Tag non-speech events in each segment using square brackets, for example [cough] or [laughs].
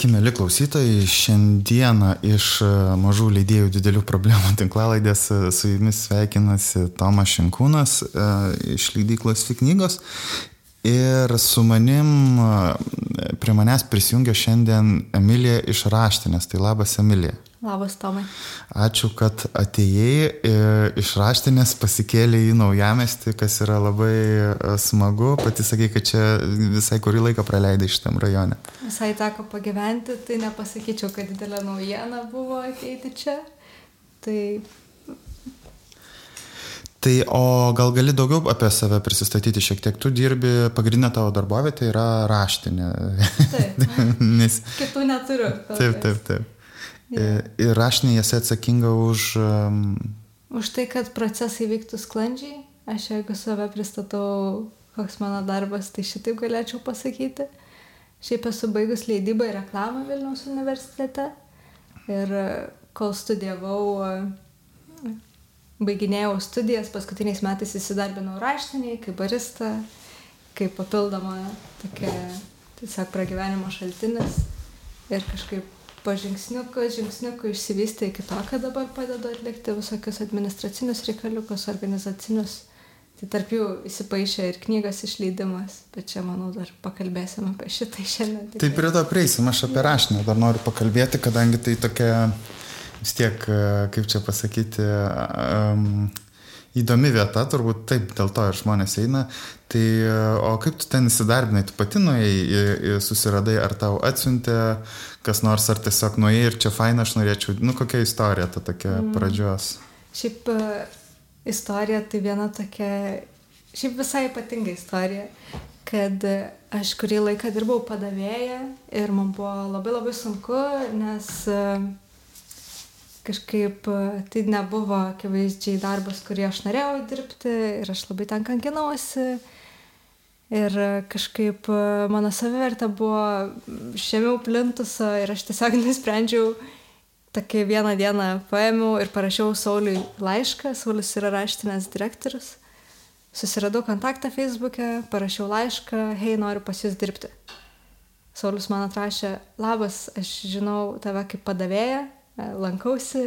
Sveiki, mėly klausytojai. Šiandieną iš e, mažų leidėjų didelių problemų [laughs] tinklalaidės e, su jumis sveikinasi Tomas Šinkūnas e, iš leidyklos Fiknygos. Ir su manim prie manęs prisijungia šiandien Emilija iš Raštinės. Tai labas Emilija. Labas, Tomai. Ačiū, kad atėjai iš raštinės, pasikėlė į naujamestį, kas yra labai e, smagu. Pati sakai, kad čia visai kurį laiką praleidai šitam rajone. Visai teko pagyventi, tai nepasakyčiau, kad didelė naujiena buvo ateiti čia. Tai Tai o gal gali daugiau apie save prisistatyti šiek tiek? Tu dirbi, pagrindinė tavo darbovietė yra raštinė. Taip. [laughs] Nes... Kitų neturiu. Taip, taip, taip. Yeah. Ir rašinė esi atsakinga už... Um... Už tai, kad procesai vyktų sklandžiai. Aš jeigu save pristatau, koks mano darbas, tai šitaip galėčiau pasakyti. Šiaip esu baigus leidybą ir reklamą Vilniaus universitete. Ir kol studijavau, baiginėjau studijas, paskutiniais metais įsidarbinau raštiniai, kaip barista, kaip papildoma tokia tiesiog pragyvenimo šaltinis. Ir kažkaip po žingsniuką, žingsniuką išsivystė iki to, kad dabar padedu atlikti visokius administracinius reikaliukus, organizacinius. Tai tarp jų įsipaišė ir knygos išleidimas, bet čia, manau, dar pakalbėsim apie šitą šiandien. Tikrai. Taip, prie to prieisim, aš apie rašinę dar noriu pakalbėti, kadangi tai tokia, vis tiek, kaip čia pasakyti, um, įdomi vieta, turbūt taip, dėl to ir žmonės eina. Tai, o kaip tu ten įsidarbinai, tu pati nuėjai, susiradai, ar tau atsiuntė kas nors, ar tiesiog nuėjai ir čia faina, aš norėčiau, nu kokia istorija ta tokia mm. pradžios. Šiaip e, istorija tai viena tokia, šiaip visai ypatinga istorija, kad aš kurį laiką dirbau padavėję ir man buvo labai labai sunku, nes uh, kažkaip e, tai nebuvo akivaizdžiai darbas, kurį aš norėjau dirbti ir aš labai ten kankinausi. Ir kažkaip e, mano savivertė buvo žemiau plintuso ir aš tiesiog [laughs] nusprendžiau, tokį vieną dieną paėmiau ir parašiau Sauliui laišką, Saulis yra raštinės direktorius. Susiradau kontaktą Facebook'e, parašiau laišką, hei, noriu pas jūs dirbti. Saulis man atrašė, labas, aš žinau tave kaip padavėją, lankausi,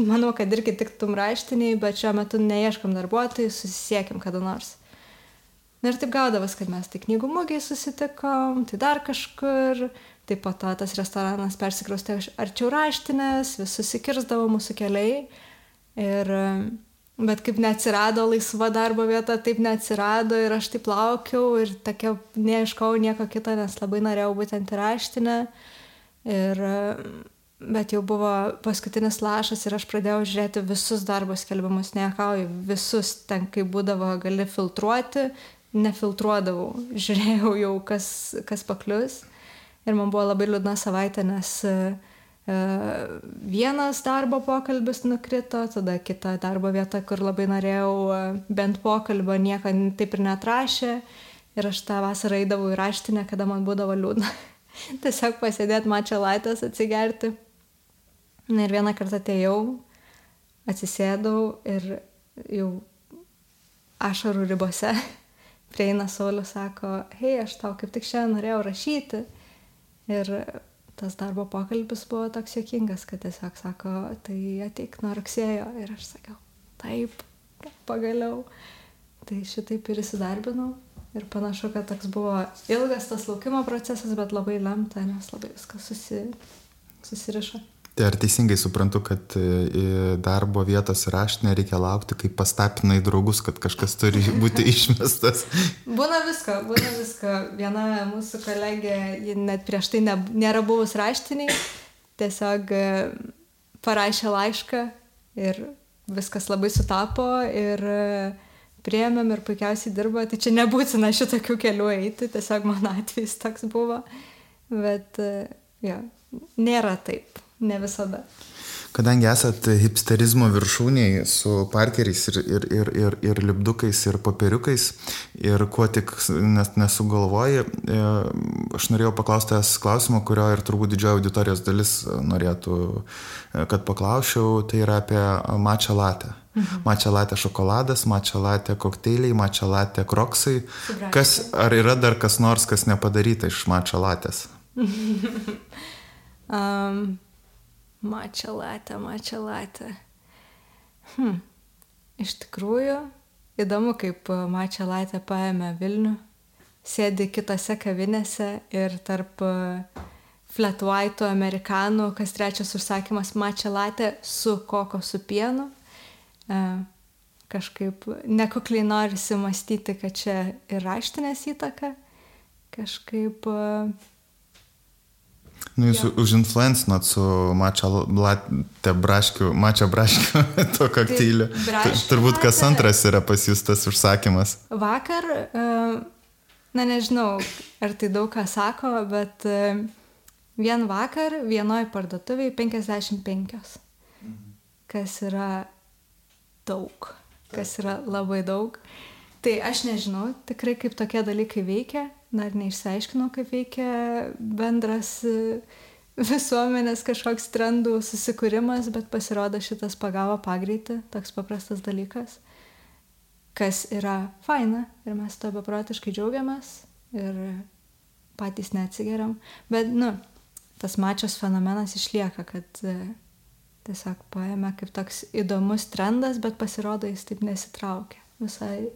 manau, kad irgi tik tum raštiniai, bet šiuo metu neieškom darbuotojų, susisiekim kada nors. Na ir taip gaudavas, kad mes tai knygų mūgiai susitikom, tai dar kažkur, taip pat to, tas restoranas persikraustė arčiau raštinės, vis susikirzdavo mūsų keliai. Ir, bet kaip neatsirado laisva darbo vieta, taip neatsirado ir aš taip laukiau ir tokia neieškau nieko kito, nes labai norėjau būtent raštinę. Ir bet jau buvo paskutinis lašas ir aš pradėjau žiūrėti visus darbo skelbimus, neakauju, visus ten, kai būdavo, gali filtruoti, nefiltruodavau, [laughs] žiūrėjau jau, kas, kas paklius. Ir man buvo labai liūdna savaitė, nes uh, vienas darbo pokalbis nukrito, tada kita darbo vieta, kur labai norėjau uh, bent pokalbio, nieko taip ir netrašė. Ir aš tą vasarą eidavau į raštinę, kada man būdavo liūdna. [laughs] Tiesiog pasėdėti mačia laitės, atsigerti. Na ir vieną kartą atėjau, atsisėdau ir jau ašarų ribose [laughs] prieina Saulis, sako, hei, aš tau kaip tik šiandien norėjau rašyti. Ir tas darbo pokalbis buvo toks jokingas, kad tiesiog sako, tai ateik nuo rugsėjo. Ir aš sakiau, taip, pagaliau. Tai šitaip ir įsidarbinau. Ir panašu, kad toks buvo ilgas tas laukimo procesas, bet labai lemta, nes labai viskas susi, susirišo. Tai ar teisingai suprantu, kad e, darbo vietos raštinė reikia laukti, kai pastapinai draugus, kad kažkas turi [laughs] būti išmestas? būna visko, būna visko. Viena mūsų kolegė, ji net prieš tai ne, nėra buvus raštiniai, tiesiog e, parašė laišką ir viskas labai sutapo ir e, priemėm ir puikiausiai dirbo. Tai čia nebūtina šitokių kelių eiti, tiesiog mano [laughs] atvejs toks buvo. Bet, jo, nėra taip ne visada. Kadangi esat hipsterizmo viršūniai su parkeriais ir, ir, ir, ir, ir lipdukais ir popieriukais ir kuo tik nes, nesugalvoji, e, aš norėjau paklausti tas klausimą, kurio ir turbūt didžioji auditorijos dalis norėtų, e, kad paklausčiau, tai yra apie mačą latę. Mhm. Mačia latė šokoladas, mačia latė kokteiliai, mačia latė kroksai. Kas, ar yra dar kas nors, kas nepadaryta iš mačia latės? Um, [laughs] mačelatė, mačelatė. Hm. Iš tikrųjų, įdomu, kaip mačelatė paėmė Vilnių, sėdi kitose kavinėse ir tarp flat white amerikanų, kas trečias užsakymas mačelatė su koko su pienu. Uh, kažkaip nekukliai norisi mąstyti, kad čia ir raštinės įtaka. Kažkaip uh, Nu, jūs ja. užinfluencinot su mačio latė braškiu, mačio braškiu [laughs] to kokteiliu. Turbūt kas antras yra pas jūs tas užsakymas. Vakar, na nežinau, ar tai daug ką sako, bet vien vakar vienoje parduotuvėje 55. Kas yra daug. Kas yra labai daug. Tai aš nežinau tikrai, kaip tokie dalykai veikia dar neišsiaiškinau, kaip veikia bendras e, visuomenės kažkoks trendų susikūrimas, bet pasirodo šitas pagavo pagreitį, toks paprastas dalykas, kas yra faina ir mes to beprotiškai džiaugiamės ir patys neatsigeriam, bet, nu, tas mačios fenomenas išlieka, kad e, tiesiog paėmė kaip toks įdomus trendas, bet pasirodo jis taip nesitraukia. Visai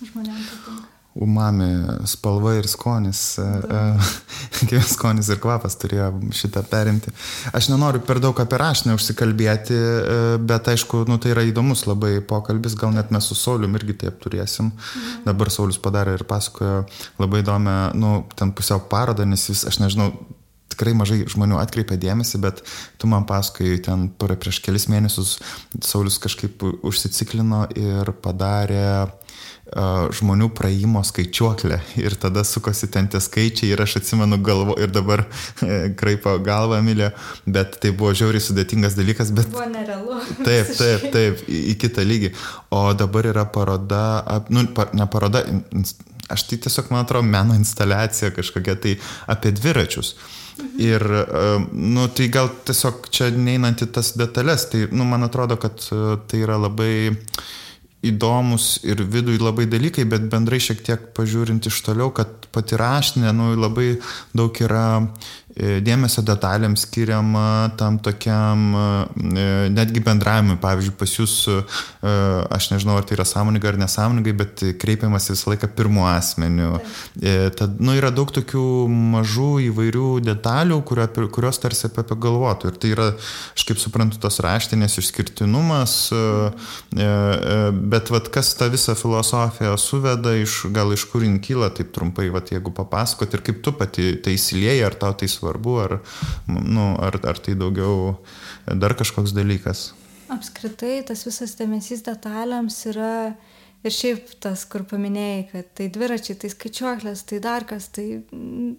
žmonėms patinka umami spalva ir skonis, e, e, [laughs] kaip skonis ir kvapas turėjo šitą perimti. Aš nenoriu per daug apie rašinę užsikalbėti, e, bet aišku, nu, tai yra įdomus labai pokalbis, gal net mes su Saulium irgi taip turėsim. Mhm. Dabar Saulis padarė ir pasakojo labai įdomią, nu, ten pusiau parodą, nes jis, aš nežinau, tikrai mažai žmonių atkreipia dėmesį, bet tu man pasakai, ten prieš kelis mėnesius Saulis kažkaip užsiciklino ir padarė žmonių praėjimo skaičiuoklę ir tada sukosi ten tie skaičiai ir aš atsimenu galvo ir dabar e, kraipo galvą Emilė, bet tai buvo žiauriai sudėtingas dalykas, bet... Buvo nerealu. [laughs] Taip, taip, taip, į, į kitą lygį. O dabar yra paroda, nu, ne paroda, aš tai tiesiog, man atrodo, meno instaliacija kažkokia tai apie dviračius. Mhm. Ir, nu, tai gal tiesiog čia neinant į tas detalės, tai, nu, man atrodo, kad e, tai yra labai uh, įdomus ir vidui labai dalykai, bet bendrai šiek tiek pažiūrint iš toliau, kad pati raštinė, nu, labai daug yra dėmesio detalėms skiriama tam tokiam e, netgi bendravimui. Pavyzdžiui, pas jūs, e, aš nežinau, ar tai yra sąmoningai ar nesąmoningai, bet kreipiamas visą laiką pirmuo asmeniu. Tad, nu, yra daug tokių mažų įvairių detalių, kurio, kurios tarsi apie pagalvotų. Ir tai yra, aš kaip suprantu, tos raštinės išskirtinumas, bet vat, kas tą visą filosofiją suveda, iš, gal iš kur jin kyla, taip trumpai, vat, jeigu papasakot ir kaip tu pati tai įsilieji, ar tau tai svarbu svarbu, ar, nu, ar, ar tai daugiau dar kažkoks dalykas. Apskritai, tas visas dėmesys detalėms yra ir šiaip tas, kur paminėjai, kad tai dviračiai, tai skaičiuoklės, tai dar kas, tai,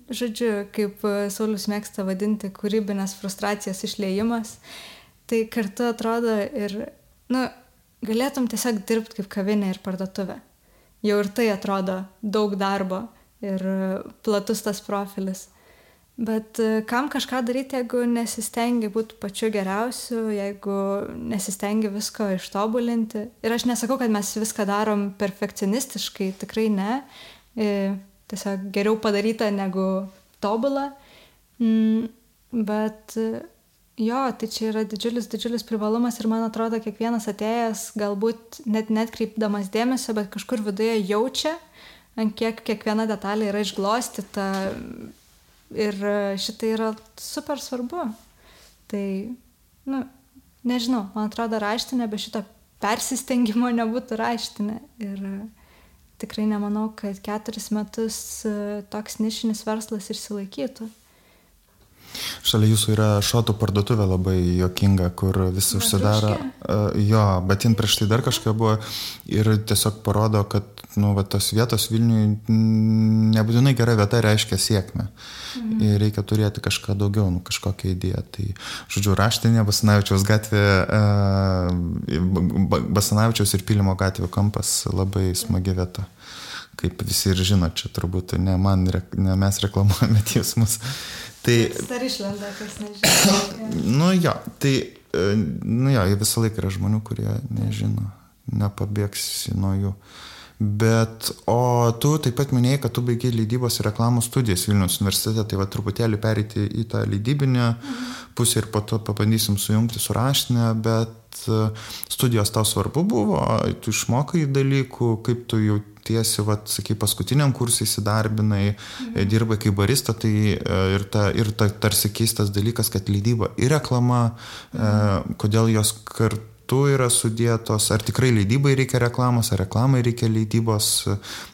žodžiu, kaip Saulis mėgsta vadinti, kūrybinės frustracijos išlėjimas, tai kartu atrodo ir, nu, galėtum tiesiog dirbti kaip kavinė ir parduotuvė. Jau ir tai atrodo daug darbo ir platus tas profilis. Bet e, kam kažką daryti, jeigu nesistengi būti pačiu geriausiu, jeigu nesistengi visko ištobulinti. Ir aš nesakau, kad mes viską darom perfekcionistiškai, tikrai ne. E, tiesiog geriau padaryta negu tobula. Mm, bet e, jo, tai čia yra didžiulis, didžiulis privalumas ir man atrodo, kiekvienas atėjęs galbūt net netkreipdamas dėmesio, bet kažkur viduje jaučia, ant kiek kiekviena detalė yra išglostyta Ir e, šitai yra super svarbu. Tai, nu, nežinau, man atrodo, raštinė be šito persistengimo [laughs] nebūtų raštinė. Ir e, tikrai nemanau, kad keturis metus e, toks nišinis verslas išsilaikytų. Šalia jūsų yra šotų parduotuvė labai jokinga, kur visi užsidaro. Uh, jo, bet jin prieš tai dar kažkokia buvo ir tiesiog parodo, kad nu, va, tos vietos Vilniui nebūtinai gera vieta reiškia sėkmę. Mhm. Ir reikia turėti kažką daugiau, nu, kažkokią idėją. Tai, žodžiu, raštinė Basanavičiaus gatvė, uh, Basanavičiaus ir Pilimo gatvė kampas labai smagi vieta. Kaip visi ir žino, čia turbūt ne, man, ne mes reklamuojame ties mus. Tai, Dar išlenda, kas nežino. nu jo, tai, nu jo, visą laiką yra žmonių, kurie nežino, nepabėgsi nuo jų. Bet, o tu taip pat minėjai, kad tu baigiai leidybos ir reklamos studijas Vilnius universitete, tai va truputėlį perėti į tą leidybinę pusę ir po to pabandysim sujungti su raštinę, bet e, studijos tau svarbu buvo, tu išmokai dalykų, kaip tu jau tiesi, va, sakai, paskutiniam kursai įsidarbinai, mhm. dirbai kaip barista, tai e, ir, ta, ir ta, tarsi keistas dalykas, kad leidyba ir reklama, e, mhm. kodėl jos kartu kartu yra sudėtos, ar tikrai leidybai reikia reklamos, ar reklamai reikia leidybos,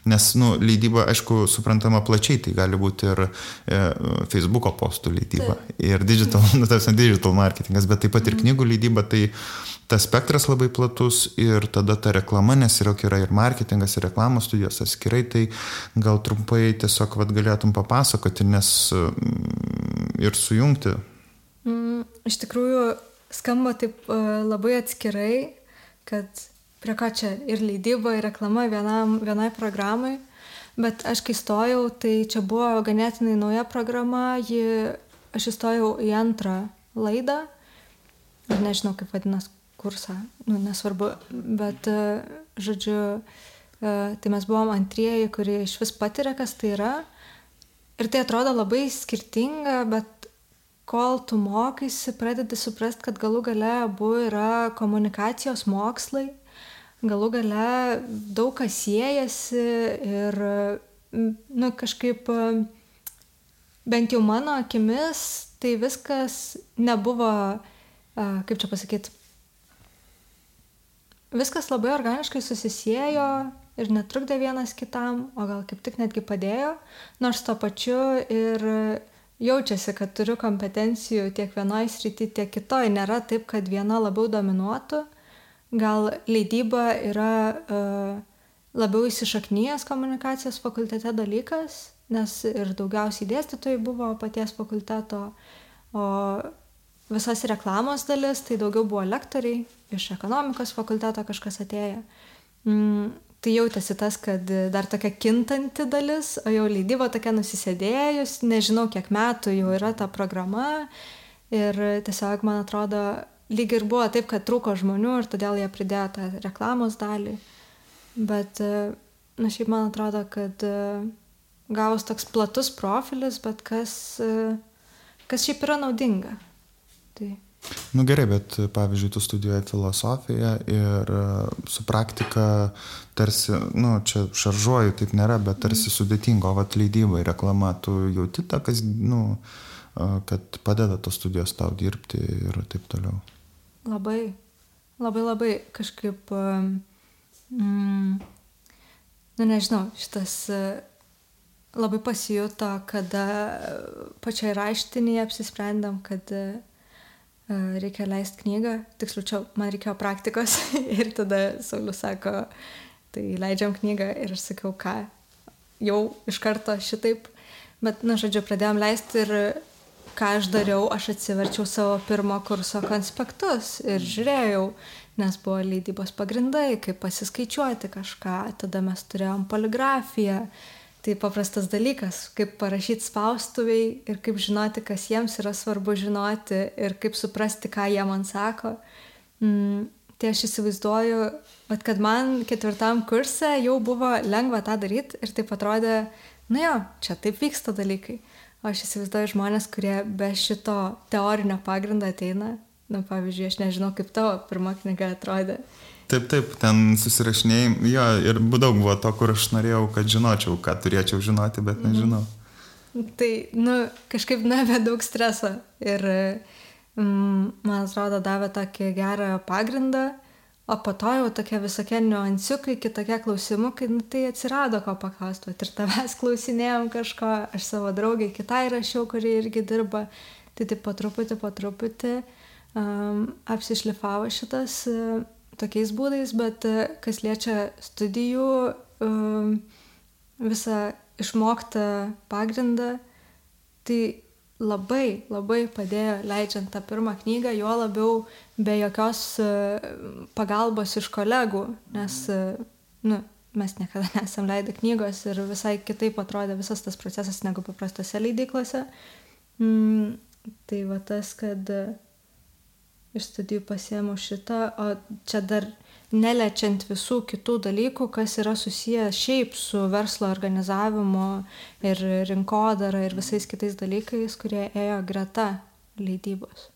nes, nu, leidyba, aišku, suprantama plačiai, tai gali būti ir e, Facebook'o postų leidyba, tai. ir digital, nu, tas digital marketingas, bet taip pat ir mhm. knygų leidyba, tai tas spektras labai platus ir tada ta reklama, nes yra, yra ir marketingas, ir reklamos studijos atskirai, tai gal trumpai tiesiog vad galėtum papasakoti, nes mm, ir sujungti. Mm, iš tikrųjų, skamba taip e, labai atskirai, kad prie ko čia ir leidyba, ir reklama vienam, vienai programai. Bet aš kai stojau, tai čia buvo ganėtinai nauja programa, ji, aš įstojau į antrą laidą, ir nežinau kaip vadinasi kursą, nu, nesvarbu, bet, e, žodžiu, e, tai mes buvom antrieji, kurie iš vis patiria, kas tai yra. Ir tai atrodo labai skirtinga, bet kol tu mokaisi, pradedi suprasti, kad galų gale abu yra komunikacijos mokslai, galų gale daug kas siejasi ir, nu, kažkaip, bent jau mano akimis, tai viskas nebuvo, kaip čia pasakyti, viskas labai organiškai susisiejo ir netrukdė vienas kitam, o gal kaip tik netgi padėjo, nors to pačiu ir jaučiasi, kad turiu kompetencijų tiek vienoj srity, tiek kitoj. Nėra taip, kad viena labiau dominuotų. Gal leidyba yra uh, labiau įsišaknyjęs komunikacijos fakultete dalykas, nes ir daugiausiai dėstytojai buvo paties fakulteto, o visas reklamos dalis tai daugiau buvo lektoriai, iš ekonomikos fakulteto kažkas atėjo. Mm, tai jautėsi tas, kad dar tokia kintanti dalis, o jau leidyba tokia nusisėdėjus, nežinau kiek metų jau yra ta programa ir tiesiog man atrodo, lyg ir buvo taip, kad trūko žmonių ir todėl jie pridėjo tą reklamos dalį. Bet, na šiaip man atrodo, kad gavus toks platus profilis, bet kas, kas šiaip yra naudinga. Tai Nu gerai, bet pavyzdžiui, tu studijuoji filosofiją ir su praktika tarsi, nu čia šaržuoju, taip nėra, bet tarsi sudėtingo, o atleidybai, reklama, tu jauti tą, kas, nu, kad padeda tos studijos tau dirbti ir taip toliau. Labai, labai, labai kažkaip, mm, nu nežinau, šitas labai pasijuto, kada pačiai raštinėje apsisprendėm, kad reikia leisti knygą, tiksliau čia man reikėjo praktikos [laughs] ir tada Saulis sako, tai leidžiam knygą. Ir aš sakiau, ką, jau iš karto šitaip, bet, na, žodžiu, pradėjom leisti ir ką aš dariau, aš atsiverčiau savo pirmo kurso konspektus ir žiūrėjau, nes buvo leidybos pagrindai, kaip pasiskaičiuoti kažką, tada mes turėjom poligrafiją, tai paprastas dalykas, kaip parašyti spaustuviai ir kaip žinoti, kas jiems yra svarbu žinoti ir kaip suprasti, ką jie man sako. Mm, tai aš įsivaizduoju, bet kad man ketvirtam kurse jau buvo lengva tą daryti ir taip atrodė, nu jo, čia taip vyksta dalykai. O aš įsivaizduoju žmonės, kurie be šito teorinio pagrindo ateina. Na, pavyzdžiui, aš nežinau, kaip tavo pirma knyga atrodė. Taip, taip, ten susirašinėjai, jo, ir daug buvo to, kur aš norėjau, kad žinočiau, ką turėčiau žinoti, bet mhm. nežinau. Mm. Tai, nu, kažkaip nevė daug streso ir, mm, man atrodo, davė tokį gerą pagrindą, o po to jau tokie visokie niuansiukai, kitokie klausimukai, nu, tai atsirado ko paklausti. Ir tavęs klausinėjom kažko, aš savo draugiai kitai rašiau, kuri irgi dirba, tai taip po truputį, po truputį um, apsišlifavo šitas. Uh, tokiais būdais, bet e, kas liečia studijų, e, visą išmoktą pagrindą, tai labai, labai padėjo leidžiant tą pirmą knygą, juo labiau be jokios e, pagalbos iš kolegų, nes nu, mes niekada [laughs] nesam leidę knygos ir visai kitaip atrodė visas tas procesas negu paprastose leidyklose. Mm, tai va tas, kad iš studijų pasiemu šitą, o čia dar neliečiant visų kitų dalykų, kas yra susiję šiaip su verslo organizavimu ir rinkodara ir visais kitais dalykais, kurie ėjo greta leidybos.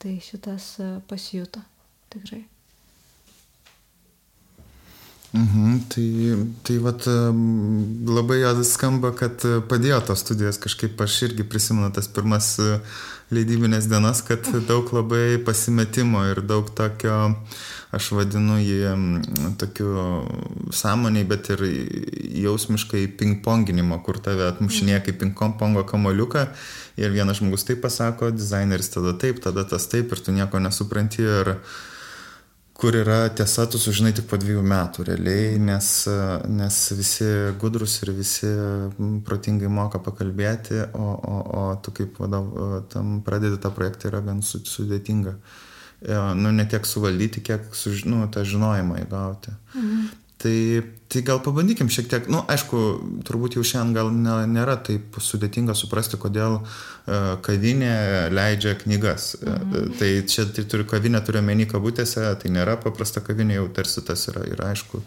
Tai šitas e, pasijuto tikrai. Mhm, tai, tai vat, labai skamba, kad padėjo tos studijos kažkaip aš irgi prisimenu tas pirmas e, leidybinės dienas, kad daug labai pasimetimo ir daug tokio, aš vadinu jį tokiu sąmoniai, bet ir jausmiškai ping-ponginimo, kur tave atmušinėja kaip ping-pongo kamoliuką ir vienas žmogus taip pasako, dizaineris tada taip, tada tas taip ir tu nieko nesupranti. Ir, kur yra tiesa, tu sužinai tik po dviejų metų realiai, nes, nes visi gudrus ir visi protingai moka pakalbėti, o, o, o tu kaip vadov, tam pradedi tą projektą yra gan sudėtinga. E, nu, ne tiek suvaldyti, kiek su, nu, tą žinojimą įgauti. Mhm. Tai, tai gal pabandykim šiek tiek, na, nu, aišku, turbūt jau šiandien gal ne, nėra taip sudėtinga suprasti, kodėl uh, kavinė leidžia knygas. Mhm. Tai čia tai turiu kavinę, turiu menį kabutėse, tai nėra paprasta kavinė, jau tarsi tas yra, yra aišku.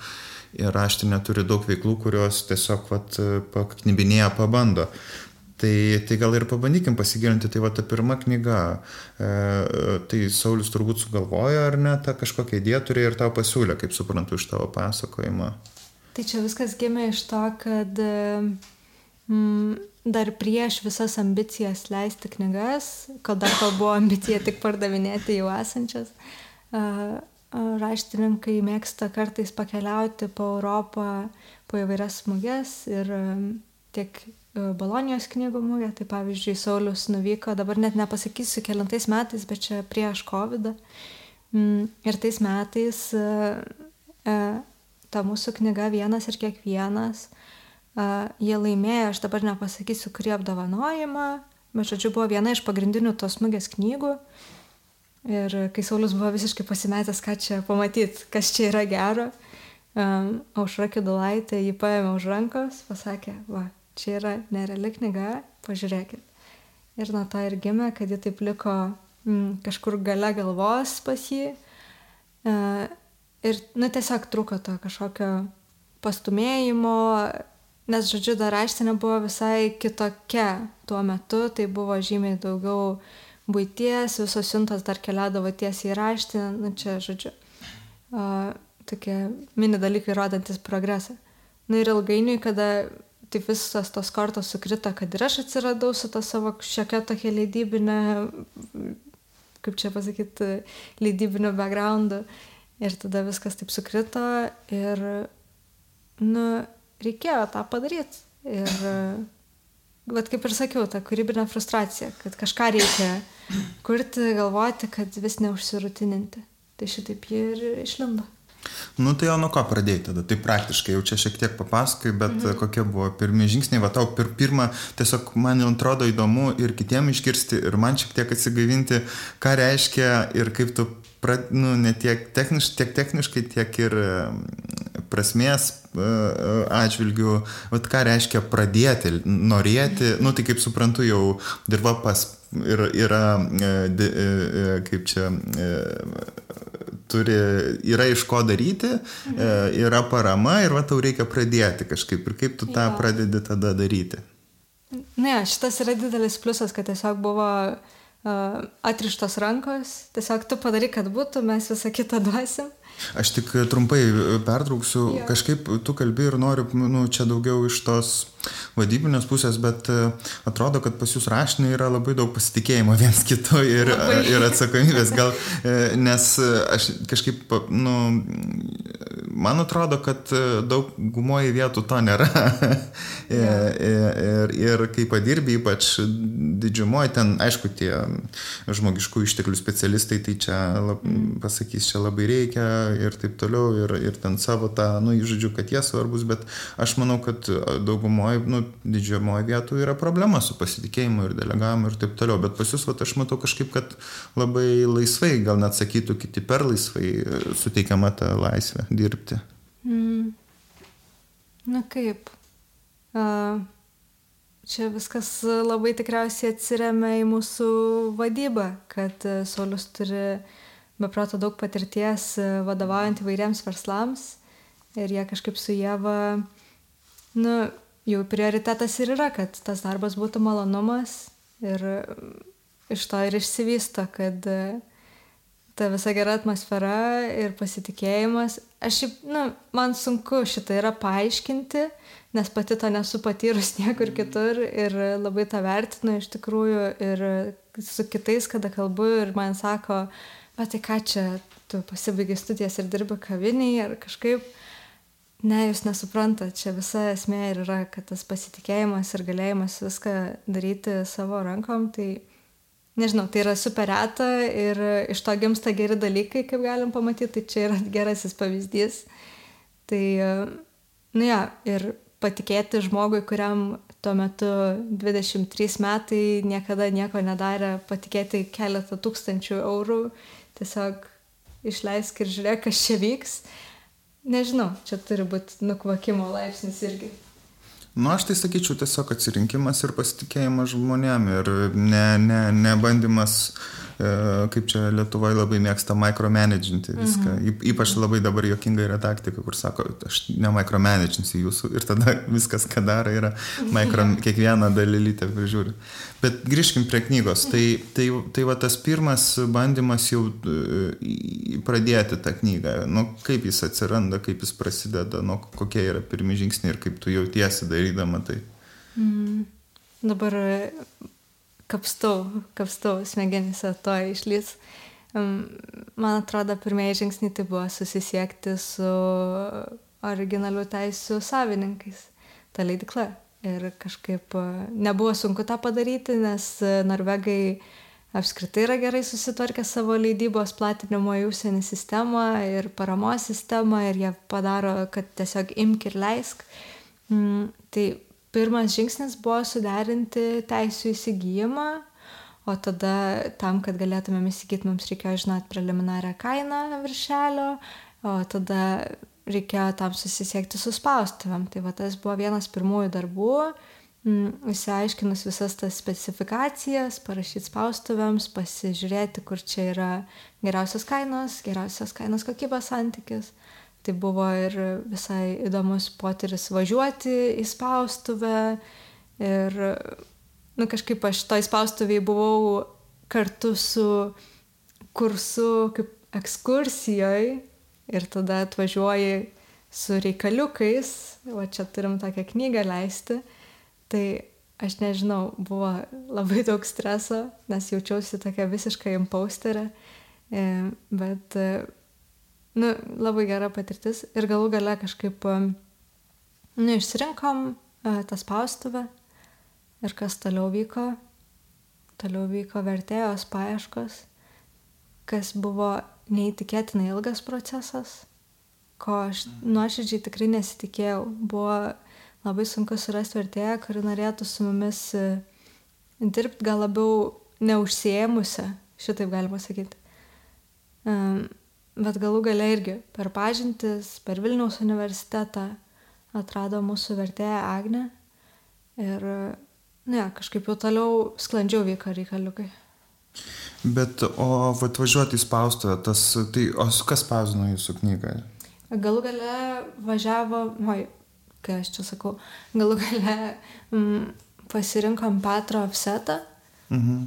Ir raštinė turi daug veiklų, kurios tiesiog vat, paknybinėja, pabando. Tai, tai gal ir pabandykim pasigilinti, tai va ta pirma knyga, e, tai Saulis turbūt sugalvojo ar ne, tą kažkokią idėją turėjo ir tau pasiūlė, kaip suprantu iš tavo pasakojimo. Tai čia viskas gimė iš to, kad mm, dar prieš visas ambicijas leisti knygas, kol buvo ambicija tik pardavinėti jau esančias, raštininkai mėgsta kartais pakeliauti po Europą, po įvairias smūgės ir tiek Bolonijos knygų mugė, tai pavyzdžiui, Saulis nuvyko, dabar net nepasakysiu kelintais metais, bet čia prieš COVID. Mm, ir tais metais e, e, ta mūsų knyga Vienas ir kiekvienas, jie laimėjo, aš dabar nepasakysiu, kurį apdovanojimą, bet žodžiu, buvo viena iš pagrindinių tos mugės knygų. Ir kai Saulis buvo visiškai pasimetęs, ką čia pamatyti, kas čia yra gero, Aušra Kidulaitė jį paėmė už rankos, pasakė, va, čia yra nereali knyga, pažiūrėkit. Ir nuo to ir gimė, kad ji taip liko mm, kažkur gale galvos pas jį. E, ir, nu, tiesiog truko to kažkokio pastumėjimo, nes, žodžiu, dar raštinė buvo visai kitokia tuo metu, tai buvo žymiai daugiau būties, visos siuntos dar keliaudavo tiesiai į raštinę, nu, čia, žodžiu, uh, tokie mini dalykai rodantis progresą. Na nu, ir ilgainiui, kada taip visas tos kortos sukrito, kad ir aš atsiradau su ta savo šiokia tokia leidybinė, kaip čia pasakyti, leidybiniu backgroundu. Ir tada viskas taip sukrito ir, nu, reikėjo tą padaryti. Ir, bet kaip ir sakiau, ta kūrybinė frustracija, kad kažką reikia kurti, galvoti, kad vis neužsirutininti. Tai šitaip jie ir išlindo. Nu tai jau nuo ko pradėjai tada, tai praktiškai jau čia šiek tiek papasakai, bet mhm. kokie buvo pirmie žingsniai, va tau per pirmą, tiesiog man atrodo įdomu ir kitiem išgirsti, ir man šiek tiek atsigaivinti, ką reiškia ir kaip tu, prad, nu, ne tiek, techniš, tiek techniškai, tiek ir prasmės e, e, atžvilgių, vat ką reiškia pradėti, norėti, nu tai kaip suprantu, jau dirba pas ir yra, e, kaip čia turi, yra iš ko daryti, mhm. yra parama ir va tau reikia pradėti kažkaip ir kaip tu tą jo. pradedi tada daryti. Ne, šitas yra didelis pliusas, kad tiesiog buvo uh, atrištos rankos, tiesiog tu padarai, kad būtų, mes visą kitą duosim. Aš tik trumpai pertrauksiu, ja. kažkaip tu kalbi ir noriu, nu, čia daugiau iš tos vadybinės pusės, bet e, atrodo, kad pas jūs rašinė yra labai daug pasitikėjimo viens kitu ir, [laughs] ir atsakomybės. Gal, e, nes aš kažkaip, nu, man atrodo, kad daug gumoji vietų to nėra. [laughs] Ja. ir, ir kai padirbi, ypač didžiumoji, ten, aišku, tie žmogiškų išteklių specialistai, tai čia lab, mm. pasakys, čia labai reikia ir taip toliau, ir, ir ten savo tą, nu, žodžiu, kad jie svarbus, bet aš manau, kad daugumoje didžioji, nu, didžioji vietų yra problema su pasitikėjimu ir delegavimu ir taip toliau. Bet pas jūs, va, aš matau kažkaip, kad labai laisvai, gal net sakytų kiti per laisvai e, suteikiama ta laisvė dirbti. Mm. Na kaip. Uh, čia viskas labai tikriausiai atsiriamia į mūsų vadybą, kad Saulis turi beproto daug patirties e, vadovaujant įvairiems verslams ir jie kažkaip su Jėva, nu, jų prioritetas ir yra, kad tas darbas būtų malonumas ir iš to ir išsivysto, kad uh, ta visa gera atmosfera ir pasitikėjimas. Aš na, nu, man sunku šitą yra paaiškinti, nes pati to nesu patyrus [laughs] niekur kitur ir labai tą vertinu iš tikrųjų ir su kitais, kada kalbu ir man sako, bet tai ką čia, tu pasibaigai studijas ir dirbi kaviniai ar kažkaip. Ne, jūs nesuprantate, čia visa esmė ir yra, kad tas pasitikėjimas ir galėjimas viską daryti savo rankom, tai nežinau, tai yra super reta ir iš to gimsta geri dalykai, kaip galim pamatyti, tai čia yra gerasis pavyzdys. Tai, nu ja, ir patikėti žmogui, kuriam tuo metu 23 metai niekada nieko nedarė, patikėti keletą tūkstančių eurų, tiesiog išleisk ir žiūrėk, kas čia vyks. Nežinau, čia turi būti nukvakimo laipsnis irgi. Nu, aš tai sakyčiau tiesiog atsirinkimas ir pasitikėjimas žmonėm ir ne, ne, ne bandymas E, kaip čia Lietuvoje labai mėgsta micromanaginti viską. Mhm. Ypač labai dabar jokinga yra taktika, kur sako, aš ne micromanaginsiu jūsų ir tada [laughs] viskas, ką daro, yra micro, [laughs] kiekvieną dalylytę prižiūri. Bet grįžkim prie knygos. Tai, tai, tai va tas pirmas bandymas jau e, pradėti tą knygą. Nu, kaip jis atsiranda, kaip jis prasideda, nu, kokie yra pirmi žingsniai ir kaip tu jautiesi darydama tai. Mm. Dabar kapstau, kapstau smegenyse to išlys. Man atrodo, pirmieji žingsniai tai buvo susisiekti su originalių teisų savininkais, ta leidikla. Ir kažkaip e, nebuvo sunku tą padaryti, nes e, norvegai apskritai yra gerai susitvarkę savo leidybos platinimo į užsienį sistemą ir paramos sistemą ir jie padaro, kad tiesiog imk ir leisk. Mm, tai pirmas žingsnis buvo suderinti teisų įsigijimą, o tada tam, kad galėtumėm įsigyti, mums reikėjo žinoti preliminarią kainą viršelio, o tada reikėjo tam susisiekti su spaustuvėm. Tai va tas buvo vienas pirmųjų darbų, įsiaiškinus mm, visas tas specifikacijas, parašyti spaustuvėms, pasižiūrėti, kur čia yra geriausios kainos, geriausios kainos kokybės santykis tai buvo ir visai įdomus potyris važiuoti į spaustuvę ir nu, kažkaip aš toj spaustuviai buvau kartu su kursu kaip ekskursijoje ir tada atvažiuoji su reikaliukais, o čia turim tokią knygą leisti, tai aš nežinau, buvo labai daug streso, nes jaučiausi tokia visiškai impausterė, e, bet nu, labai gera patirtis ir galų gale kažkaip, nu, išsirinkom uh, tą spaustuvę ir kas toliau vyko, toliau vyko vertėjos paieškos, kas buvo neįtikėtinai ilgas procesas, ko aš nuoširdžiai tikrai nesitikėjau. Buvo labai sunku surasti vertėją, kuri norėtų su mumis e, dirbti gal labiau neužsiemusią, šitaip galima sakyti. Um, bet galų gale irgi per pažintis, per Vilniaus universitetą atrado mūsų vertėja Agne ir ne, kažkaip jau toliau sklandžiau vyko reikaliukai. Bet o atvažiuoti į spaustuvę, tas, tai, o kas spausdino jūsų knygą? Galų gale važiavo, oi, kai aš čia sakau, galų gale mm, pasirinkom Petro offsetą, mhm.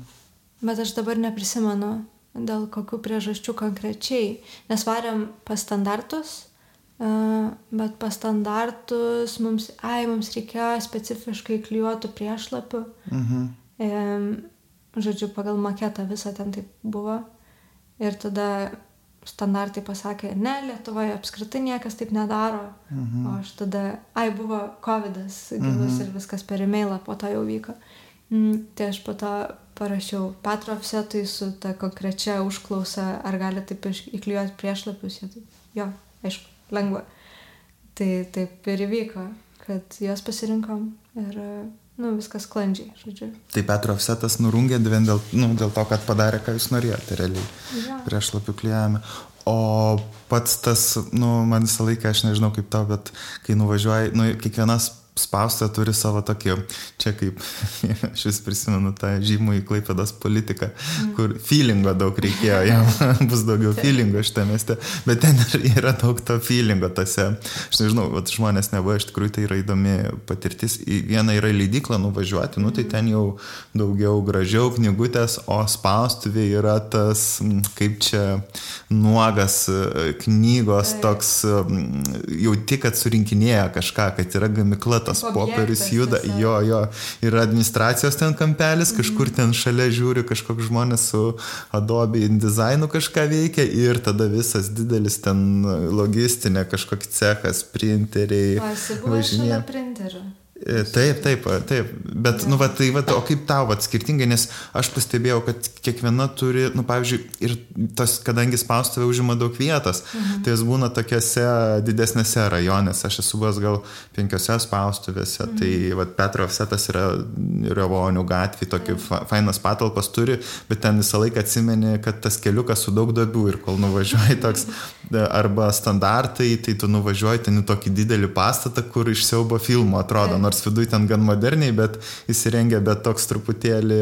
bet aš dabar neprisimenu, dėl kokių priežasčių konkrečiai. Nes varėm pas standartus, bet pas standartus mums, ai, mums reikėjo specifiškai klijuotų priešlapių. Mhm. Žodžiu, pagal maketą visą ten taip buvo. Ir tada standartai pasakė, ne, Lietuvoje apskritai niekas taip nedaro. Mhm. O aš tada, ai, buvo COVID gilus mhm. ir viskas per e-mailą po to jau vyko. Mm, tai aš po to parašiau Petro offsetui su ta konkrečia užklausa, ar gali taip įklijuoti priešlapius. Jo, aišku, lengva. Tai taip ir įvyko, kad juos pasirinkom ir nu, viskas sklandžiai, žodžiu. Tai Petro offsetas nurungė vien dėl, nu, dėl to, kad padarė, ką jūs norėjote realiai. Ja. Priešlapių klijavime. O pats tas, nu, man visą laiką, aš nežinau kaip to, bet kai nuvažiuoji, nu, kiekvienas spausta turi savo tokį, čia kaip, [laughs] aš vis prisimenu tą žymų į Klaipėdas politiką, mm. kur feelingo daug reikėjo, jam [laughs] bus daugiau feelingo šitame mieste, bet ten yra daug to feelingo tose, aš nežinau, vat, žmonės nebuvo, iš tikrųjų tai yra įdomi patirtis, viena yra leidykla nuvažiuoti, nu tai ten jau daugiau gražiau knygutės, o spaustuvė yra tas, kaip čia nuogas e, knygos toks, jau tik, kad surinkinėja kažką, kad yra gamikla, tas popierius juda, jo, jo, yra administracijos ten kampelis, kažkur ten šalia žiūri kažkoks žmonės su Adobe InDesignu kažką veikia ir tada visas didelis ten logistinė kažkoks cechas, printeriai. Važinė. E, taip, taip, taip, bet, ja. nu, va, tai, va, o kaip tau, va, skirtingai, nes aš pastebėjau, kad kiekviena turi, nu, pavyzdžiui, ir tas, kadangi spaustuvė užima daug vietos, mhm. tai jis būna tokiuose didesnėse rajonėse, aš esu buvęs gal penkiose spaustuvėse, mhm. tai, va, Petro Setas yra Revonių gatvė, tokį ja. fainas patalpas turi, bet ten visą laiką atsimeni, kad tas keliukas su daug duobių ir kol nuvažiuoji toks, [laughs] arba standartai, tai tu nuvažiuoji ten į tokį didelį pastatą, kur iš siaubo filmo atrodo. Nors viduje ten gan moderniai, bet įsirengę, bet toks truputėlį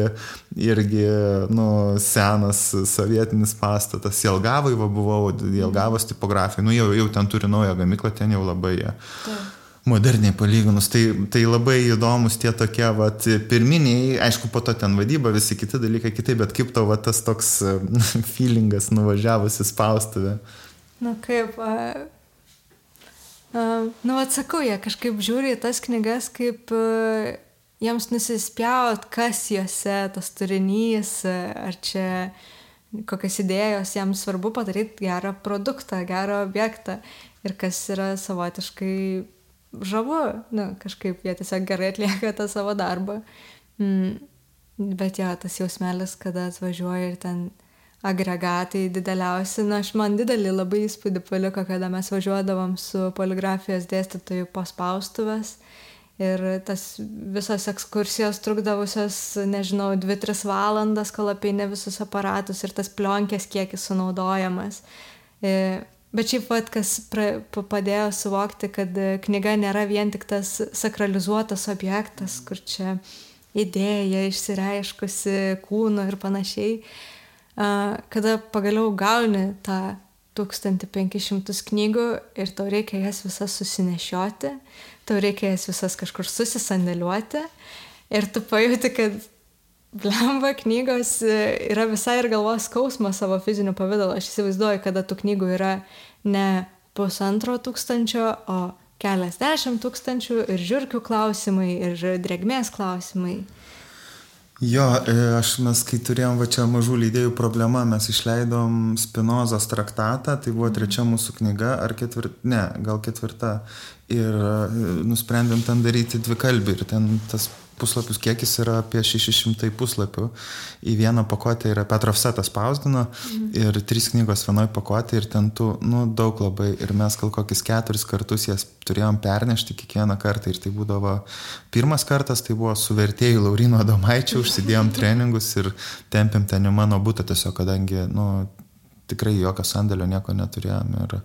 irgi, nu, senas sovietinis pastatas. Jelgavai va, buvau, Jelgavos tipografija, nu, jau, jau ten turi naują gamiklą, ten jau labai jie. Moderniai palyginus, tai, tai labai įdomus tie tokie, vat, pirminiai, aišku, po to ten vadyba, visi kiti dalykai kitaip, bet kaip tau, vat, tas toks [laughs] feelingas nuvažiavus į spaustuvę? Na kaip, Uh, nu, atsakau, jie kažkaip žiūri į tas knygas, kaip uh, jiems nusispjaut, kas juose, tas turinys, ar čia kokias idėjos, jiems svarbu padaryti gerą produktą, gerą objektą ir kas yra savotiškai žavu, nu, kažkaip jie tiesiog gerai atlieka tą savo darbą. Mm, bet jo, tas jausmelis, kada atvažiuoja ir ten agregatai dideliausi. Na, aš man didelį labai įspūdį paliko, kada mes važiuodavom su poligrafijos dėstytoju po spaustuvės. Ir tas visos ekskursijos trukdavusios, nežinau, 2-3 valandas, kol apeini visus aparatus ir tas plionkės kiekis sunaudojamas. E, bet šiaip pat, kas pra, padėjo suvokti, kad knyga nėra vien tik tas sakralizuotas objektas, kur čia idėja išsireiškusi kūno ir panašiai kada pagaliau gauni tą 1500 knygų ir tau reikia jas visas susinešioti, tau reikia jas visas kažkur susisandėliuoti ir tu pajuti, kad blemba knygos yra visai ir galvos skausmas savo fiziniu pavydalu. Aš įsivaizduoju, kada tų knygų yra ne pusantro tūkstančio, o keliasdešimt tūkstančių ir žiūrkių klausimai, ir drėgmės klausimai. Jo, e, aš mes, kai turėjom va čia mažų leidėjų problemą, mes išleidom Spinozos traktatą, tai buvo trečia mūsų knyga, ar ketvirta, ne, gal ketvirta. Ir e, nusprendėm ten daryti dvi kalbį ir ten tas puslapius kiekis yra apie 600 puslapių. Į vieną pakuotę yra Petrovsetas spausdino mhm. ir trys knygos vienoje pakuotėje ir ten tu, nu, daug labai. Ir mes gal kokius keturis kartus jas turėjom pernešti kiekvieną kartą. Ir tai būdavo pirmas kartas, tai buvo su vertėjų Laurino Domaičiu, užsidėjom [laughs] treningus ir tempėm ten į mano būtą tiesiog, kadangi, nu, tikrai jokio sandėlio nieko neturėjom ir,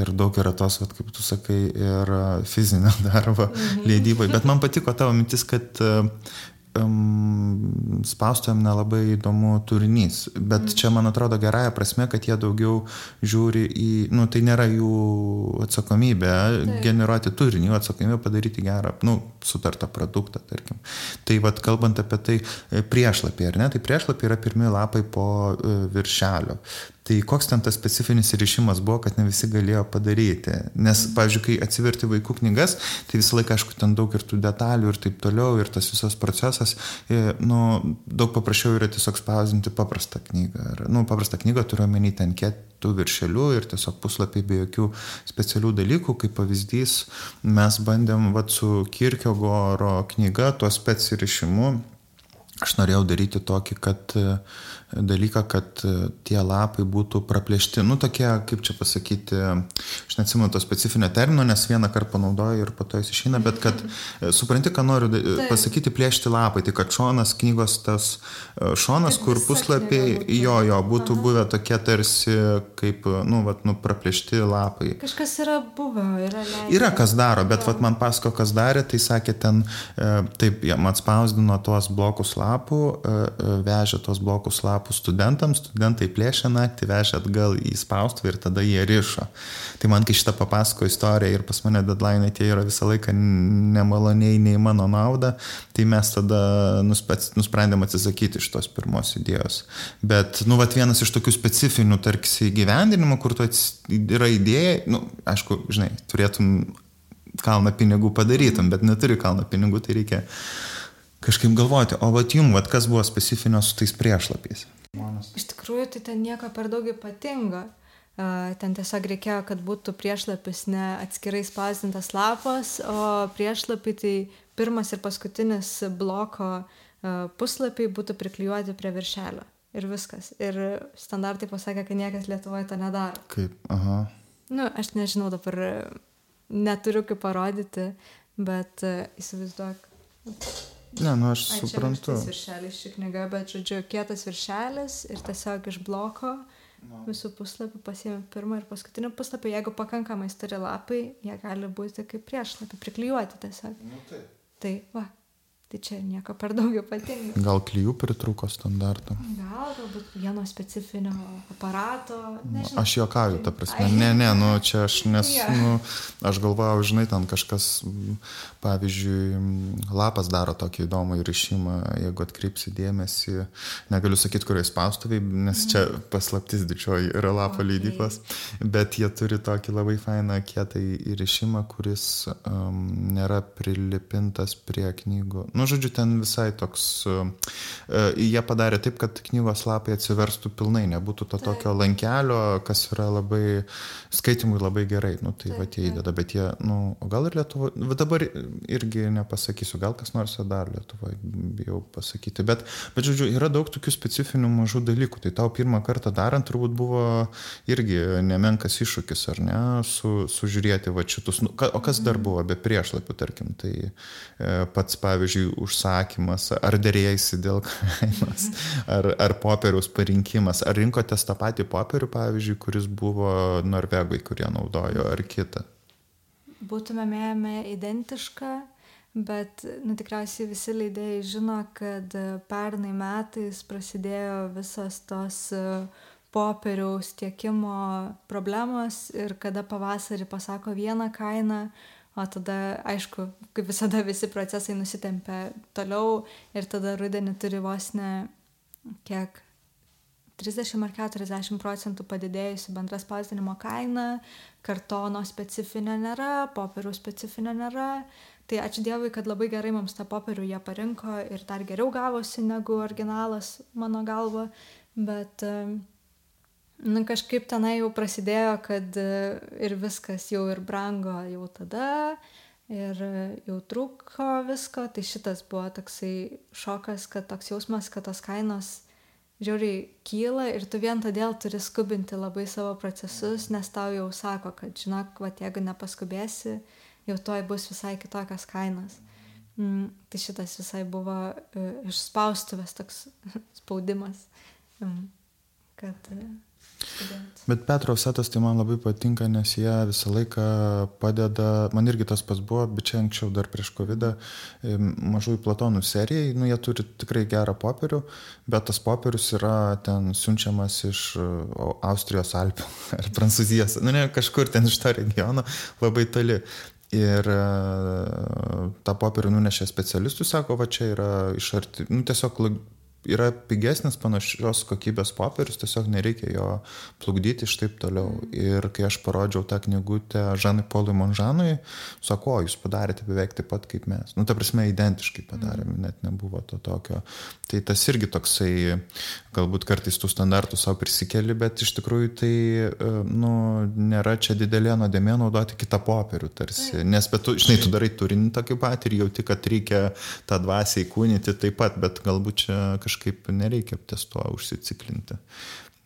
ir daug yra tos, vat, kaip tu sakai, ir fizinio [laughs] darbo mhm. leidybai. Bet man patiko tavo mintis, kad um, spaustuvėm nelabai įdomu turinys, bet mm. čia man atrodo gerąją prasme, kad jie daugiau žiūri į, nu tai nėra jų atsakomybė Taip. generuoti turinį, jų atsakomybė padaryti gerą, nu, sutartą produktą, tarkim. Tai vad kalbant apie tai e, priešlapį, ar ne, tai priešlapį yra pirmie lapai po e, viršelio. Tai koks ten tas specifinis ryšimas buvo, kad ne visi galėjo padaryti. Nes, pavyzdžiui, kai atsiverti vaikų knygas, tai visą laiką, aišku, ten daug ir tų detalių ir taip toliau, ir tas visas procesas, nu, daug paprasčiau yra tiesiog spausinti paprastą knygą. Ir, nu, paprastą knygą turiu omeny ten kietų viršelių ir tiesiog puslapiai be jokių specialių dalykų. Kaip pavyzdys, mes bandėm vat, su Kirkio Goro knyga, tuo specirišimu, aš norėjau daryti tokį, kad dalyką, kad e, tie lapai būtų praplėšti, nu tokie, kaip čia pasakyti, aš neatsimenu to specifinio termino, nes vieną kartą panaudoju ir po to jis išeina, bet kad e, supranti, ką noriu Taip. pasakyti, plėšti lapai, tai kad šonas knygos tas e, šonas, kur puslapiai, jo, jo, būtų Aha. buvę tokie tarsi kaip, nu, vat, nu, praplėšti lapai. Kažkas yra buvę, yra leidžiama. Yra kas daro, bet vat, man pasako, kas darė, tai sakė ten, taip, jie man spausdino tuos blokus lapų, vežė tuos blokus lapų studentams, studentai plėšė naktį, vežė atgal į spaustuvę ir tada jie rišo. Tai man, kai šitą papasako istoriją ir pas mane deadline tie yra visą laiką nemaloniai, nei mano nauda, tai mes tada nusprendėm atsisakyti iš tos pirmos idėjos. Bet, nu, vat vienas iš tokių specifinių, tarsi, gyvendinimų, kur tu yra idėja, nu, aišku, žinai, turėtum kalną pinigų padarytum, bet neturi kalną pinigų, tai reikia kažkaip galvoti, o vat jum, vat kas buvo specifinio su tais priešlapiais? Iš tikrųjų, tai ten nieko per daug ypatingo. Ten tiesiog reikėjo, kad būtų priešlapis ne atskirai spausdintas lapas, o priešlapiai tai pirmas ir paskutinis bloko puslapiai būtų priklijuoti prie viršelio. Ir viskas. Ir standartai pasakė, kad niekas Lietuvoje to nedaro. Kaip, aha. Nu, aš nežinau dabar, neturiu kaip parodyti, bet įsivaizduok. Ne, nu aš Ai, suprantu. Tai viršelis ši knyga, bet žodžiu, kietas viršelis ir tiesiog iš bloko no. visų puslapių pasiemi pirmą ir paskutinį puslapį, jeigu pakankamai stori lapai, jie gali būti kaip priešlapiai, priklijuoti tiesiog. Nu, tai. tai va, Tai čia nieko per daug ypatingo. Gal klyjų pritruko standartą? Gal, galbūt vieno specifinio aparato. Nu, nežinau. Aš juokauju, ta prasme. Ne, ne, nu čia aš nes, ja. nu, aš galvojau, žinai, ten kažkas, pavyzdžiui, lapas daro tokį įdomų įrišimą, jeigu atkreipsi dėmesį, negaliu sakyti, kurioje spaustuviai, nes čia mhm. paslaptis didžioji yra lapo okay. leidyklos, bet jie turi tokį labai fainą kietą įrišimą, kuris um, nėra prilipintas prie knygų. Nu, žodžiu, ten visai toks, uh, jie padarė taip, kad knygos lapai atsiverstų pilnai, nebūtų to tokio lankelio, kas yra labai, skaitimui labai gerai, nu, tai taip, va tie įdeda, bet jie, nu, gal ir Lietuvoje, dabar irgi nepasakysiu, gal kas nors dar Lietuvoje bijau pasakyti, bet, bet, žodžiu, yra daug tokių specifinių mažų dalykų, tai tau pirmą kartą darant turbūt buvo irgi nemenkas iššūkis, ar ne, su, sužiūrėti va šitus, nu, o kas dar mhm. buvo be priešlapių, tarkim, tai e, pats, pavyzdžiui, pavyzdžiui, užsakymas, ar dėrėjasi dėl kainos, ar, ar popieriaus parinkimas, ar rinkotės tą patį popierių, pavyzdžiui, kuris buvo norvegai, kurie naudojo, ar kitą? Būtume mėjame identišką, bet nu, tikriausiai visi leidėjai žino, kad pernai metais prasidėjo visas tos popieriaus tiekimo problemos ir kada pavasarį pasako vieną kainą, o tada aišku kaip visada visi procesai nusitempia toliau ir tada rudenį turi vos ne kiek 30 ar 40 procentų padidėjusi bendra spausdinimo kaina, kartono specifinio nėra, popierių specifinio nėra. Tai ačiū Dievui, kad labai gerai mums tą popierių jie parinko ir dar geriau gavosi negu originalas mano galva, bet uh, nu kažkaip tenai jau prasidėjo, kad e, ir viskas jau ir brango jau tada, ir jau trūko visko, tai šitas buvo toksai šokas, kad toks jausmas, kad tos kainos žiauriai kyla ir tu vien todėl turi skubinti labai savo procesus, nes tau jau sako, kad žinok, va, jeigu nepaskubėsi, jau toj bus visai kitokios kainos. Mm, tai šitas visai buvo uh, iš spaustuvės toks [laughs] spaudimas, um, kad uh, Bet Petro setas tai man labai patinka, nes jie visą laiką padeda, man irgi tas pas buvo, bet čia anksčiau dar prieš COVID, mažųjų platonų serijai, nu jie turi tikrai gerą popierių, bet tas popierius yra ten siunčiamas iš Austrijos Alpių [laughs] ar Prancūzijos, nu ne kažkur ten iš to regiono, labai toli. Ir e, tą popierių nunešė specialistų, sako, va čia yra iš arti, nu tiesiog yra pigesnis panašios kokybės popierius, tiesiog nereikia jo plukdyti iš taip toliau. Ir kai aš parodžiau tą knygutę Žanui Polui Monžanui, sako, jūs padarėte beveik taip pat kaip mes. Nu, ta prasme, identiškai padarėme, net nebuvo to tokio. Tai tas irgi toksai, galbūt kartais tų standartų savo prisikeli, bet iš tikrųjų tai, e, nu, nėra čia didelė nuodėmė naudoti kitą popierių tarsi. Nes, bet tu, žinai, tu darai turinį tokį pat ir jauti, kad reikia tą dvasią įkūnyti taip pat, bet galbūt čia kažkaip kažkaip nereikia ties tuo užsiciklinti.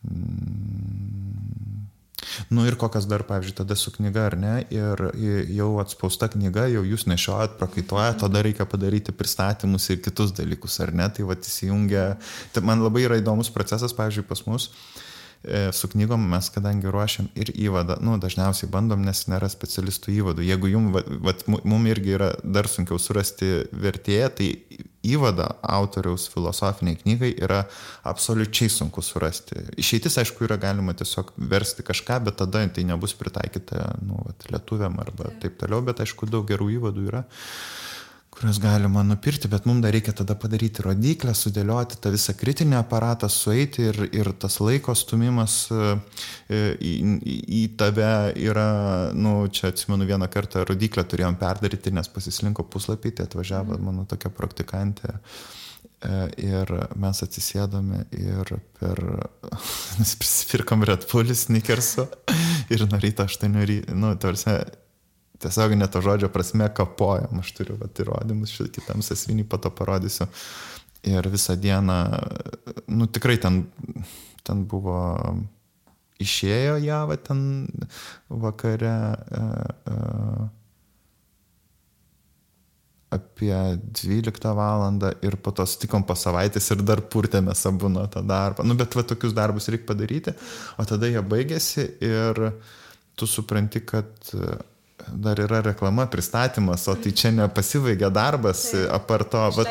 Mm, Nu ir kokias dar, pavyzdžiui, tada su knyga, ar ne, ir jau atspausta knyga, jau jūs nešiojat, prakaituojat, tada reikia padaryti pristatymus ir kitus dalykus, ar ne, tai va įsijungia, tai man labai yra įdomus procesas, pavyzdžiui, pas mus. Uh, su knygom mes kadangi ruošiam ir įvadą, nu, dažniausiai bandom, nes nėra specialistų įvadų. Jeigu jum, vat, vat, mum irgi yra dar sunkiau surasti vertėją, tai įvadą autoriaus filosofiniai knygai yra absoliučiai sunku surasti. Išeitis, aišku, yra galima tiesiog versti kažką, bet tada tai nebus pritaikyta, nu, vat, lietuviam arba taip toliau, bet aišku, daug gerų įvadų yra. Uh, kuriuos galima nupirkti, bet mums dar reikia tada padaryti rodiklę, sudėlioti tą visą kritinį aparatą, sueiti ir, ir tas laiko stumimas e, į, į, tave yra, nu, čia atsimenu vieną kartą rodiklę turėjom perdaryti, nes pasislinko puslapį, tai atvažiavo mm. mano tokia praktikantė. E, ir mes atsisėdome ir per, [laughs] prisipirkom Red Bull sneakersų ir nuo ryto 8 ryto, nu, tarsi tiesiog net to žodžio prasme kapojam, aš turiu vat, įrodymus, šitą kitam sasvinį pato parodysiu. Ir visą dieną, nu tikrai ten, ten buvo, išėjo java ten vakare. Uh, uh, apie 12 valandą ir po to sutikom po savaitės ir dar purtėmės abu nuo tą darbą. Nu, bet va tokius darbus reikia padaryti, o tada jie baigėsi ir tu supranti, kad dar yra reklama, pristatymas, o tai čia nepasivaigia darbas, tai, apart to. Va,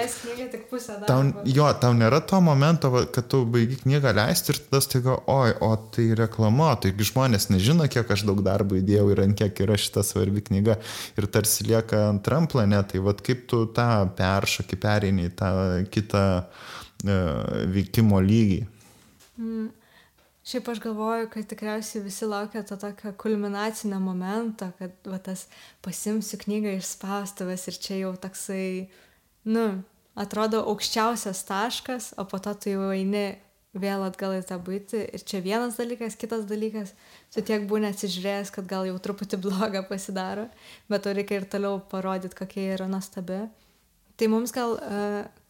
tau, jo, tau nėra to momento, va, kad tu baigi knygą leisti ir tada staiga, oi, o tai reklama, taigi žmonės nežino, kiek aš daug darbo įdėjau ir ant kiek yra šita svarbi knyga ir tarsi lieka antram plane, tai vad kaip tu tą peršokį pereini į tą kitą e, veikimo lygį. Mm. Šiaip aš galvoju, kad tikriausiai visi laukia to tokio kulminacinio momento, kad va, tas pasimsiu knygą iš spaustuvės ir čia jau toksai, nu, atrodo aukščiausias taškas, o po to tu jau eini vėl atgal į tą būtį. Ir čia vienas dalykas, kitas dalykas, tu tiek būni atsižiūrėjęs, kad gal jau truputį blogą pasidaro, bet to reikia ir toliau parodyti, kokia yra nuostabi. Tai mums gal,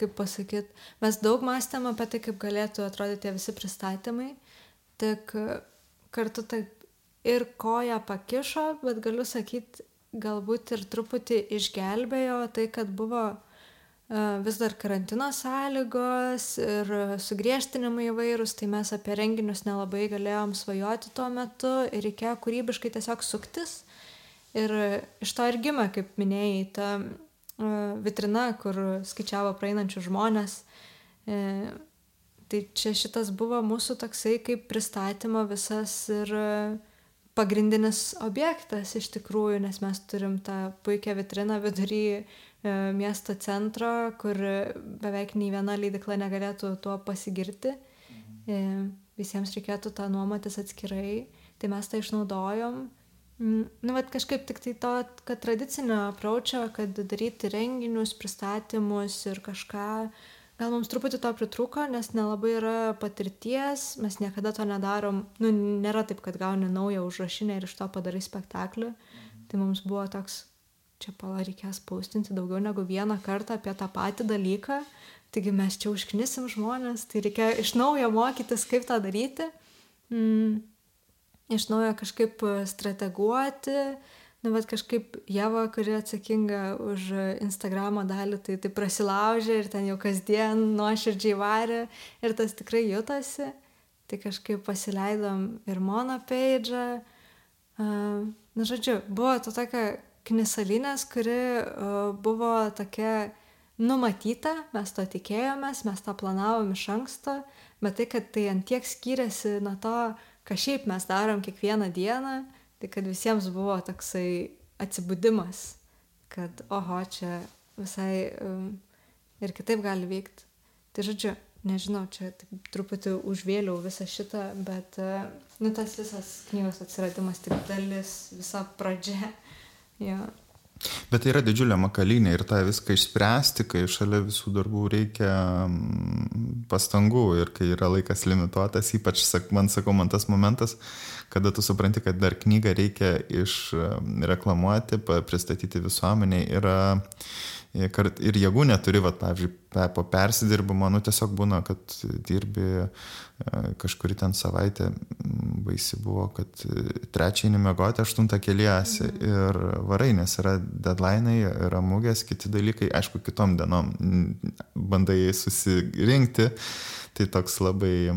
kaip pasakyti, mes daug mąstėm apie tai, kaip galėtų atrodyti tie visi pristatymai tik kartu taip ir koją pakišo, bet galiu sakyti, galbūt ir truputį išgelbėjo tai, kad buvo vis dar karantino sąlygos ir sugriežtinimai įvairūs, tai mes apie renginius nelabai galėjom svajoti tuo metu ir reikėjo kūrybiškai tiesiog suktis. Ir iš to ir gimė, kaip minėjai, ta vitrina, kur skaičiavo praeinančius žmonės, e, Tai čia šitas buvo mūsų toksai kaip pristatymo visas ir pagrindinis objektas iš tikrųjų, nes mes turim tą puikią vitriną vidury e, miesto centro, kur beveik nei viena leidikla negalėtų tuo pasigirti. E, visiems reikėtų tą nuomotis atskirai, tai mes tą išnaudojom. Mm, nu, bet kažkaip tik tai to, kad tradicinio apraučio, kad daryti renginius, pristatymus ir kažką, uh, gal mums truputį to pritrūko, nes nelabai yra patirties, mes niekada to nedarom, nu, nėra taip, kad gauni naują užrašinę ir iš to padarai spektaklį. Tai mums buvo toks, čia pala reikės paustinti daugiau negu vieną kartą apie tą patį dalyką, taigi mes čia užknisim žmonės, tai reikia iš naujo mokytis, kaip tą daryti, mm, iš naujo kažkaip strateguoti, nu, bet kažkaip Jeva, kuri atsakinga už Instagramo dalį, tai, tai prasilaužė ir ten jau kasdien nuoširdžiai varė ir tas tikrai jutasi. Tai kažkaip pasileidom ir mono peidžą. Uh, na, žodžiu, buvo to tokia knisalinės, kuri uh, buvo tokia numatyta, mes to tikėjomės, mes tą planavom iš anksto, bet tai, kad tai antiek skiriasi nuo to, ką šiaip mes darom kiekvieną dieną, Tai kad visiems buvo toksai atsibudimas, kad oho, čia visai um, ir kitaip gali veikti. Tai žodžiu, nežinau, čia truputį užvėliau visą šitą, bet, uh, nu, tas visas knygos atsiradimas tik dalis, visa pradžia. Jo. Bet tai yra didžiulė makalynė ir tą viską išspręsti, kai šalia visų darbų reikia mm, pastangų ir kai yra laikas limituotas, ypač, man sakau, man tas momentas, kada tu supranti, kad dar knygą reikia išreklamuoti, pristatyti visuomeniai, yra ir jėgų neturi, va, pavyzdžiui, po persidirbimo, nu tiesiog būna, kad dirbi e, kažkurį ten savaitę, baisi buvo, kad trečiąjį nemegoti, aštuntą keliasi mhm. ir varai, nes yra deadline'ai, yra mūgės, kiti dalykai, aišku, kitom dienom bandai susirinkti tai toks labai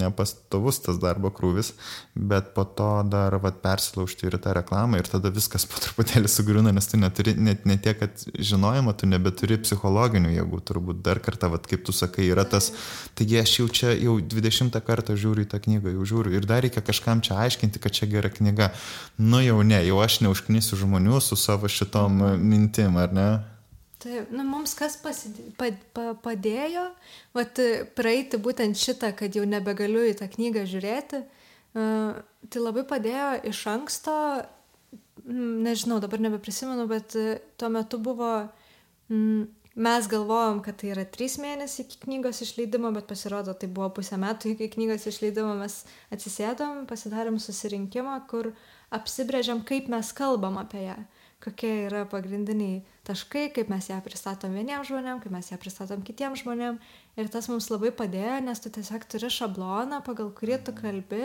nepastovus tas darbo krūvis, bet po to dar vat, persilaužti ir tą reklamą ir tada viskas po truputėlį sugriūna, nes tu neturi, net ne tiek, kad žinojimo, tu nebeturi psichologinių jėgų, turbūt dar kartą, vat, kaip tu sakai, yra tas, taigi aš jau čia jau 20 kartą žiūriu į tą knygą, jau žiūriu ir dar reikia kažkam čia aiškinti, kad čia gera knyga. Nu jau ne, jau aš neužknysiu žmonių su savo šitom mintim, ar ne? Taip, nu, mums kas pasidė, pa, pa, padėjo, vat, praeiti būtent šitą, kad jau nebegaliu į tą knygą žiūrėti, uh, tai labai padėjo iš anksto, nežinau, dabar nebeprisimenu, bet tuo metu buvo, mm, mes galvojom, kad tai yra trys mėnesiai iki knygos išleidimo, bet pasirodo, tai buvo pusę metų iki knygos išleidimo, mes atsisėdom, pasidarėm susirinkimą, kur apsibrėžiam, kaip mes kalbam apie ją. Kokie yra pagrindiniai taškai, kaip mes ją pristatom vieniems žmonėm, kaip mes ją pristatom kitiems žmonėm. Ir tas mums labai padėjo, nes tu tiesiog turi šabloną, pagal kurį tu kalbi,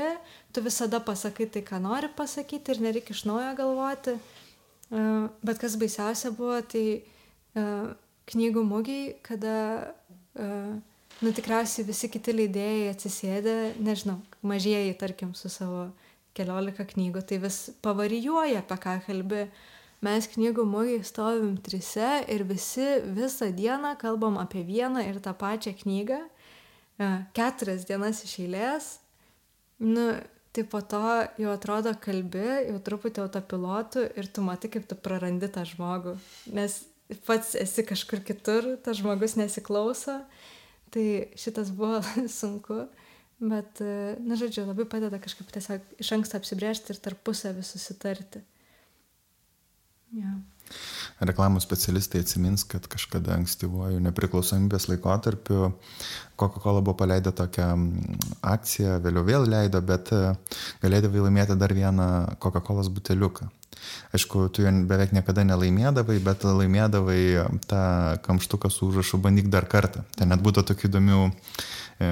tu visada pasakai tai, ką nori pasakyti ir nereikia iš naujo galvoti. E, bet kas baisiausia buvo, tai e, knygų mūgiai, kada, e, nu tikriausiai visi kiti leidėjai atsisėdė, nežinau, mažieji, tarkim, su savo keliolika knygų, tai vis pavarijuoja, apie ką kalbi. Mes knygų mugėj stovim trise ir visi visą dieną kalbam apie vieną ir tą pačią knygą, e, keturias dienas iš eilės. Nu, tai po to jau atrodo kalbi, jau truputį autopilotų ir tu matai, kaip tu prarandi tą žmogų, nes pats esi kažkur kitur, tas žmogus nesiklauso, tai šitas buvo [laughs] sunku, bet, na žodžiu, labai padeda kažkaip tiesiog iš anksto apsibriežti ir tarpusavį susitarti. Yeah. Reklamų specialistai atsimins, kad kažkada ankstyvuoju nepriklausomybės laikotarpiu Coca-Cola buvo paleidę tokią akciją, vėliau vėl leido, bet e, galėdavai laimėti dar vieną Coca-Cola buteliuką. Aišku, tu jo beveik niekada nelaimėdavai, bet laimėdavai tą kamštuką su užrašu bandyk dar kartą. Ten net būtų tokių įdomių e,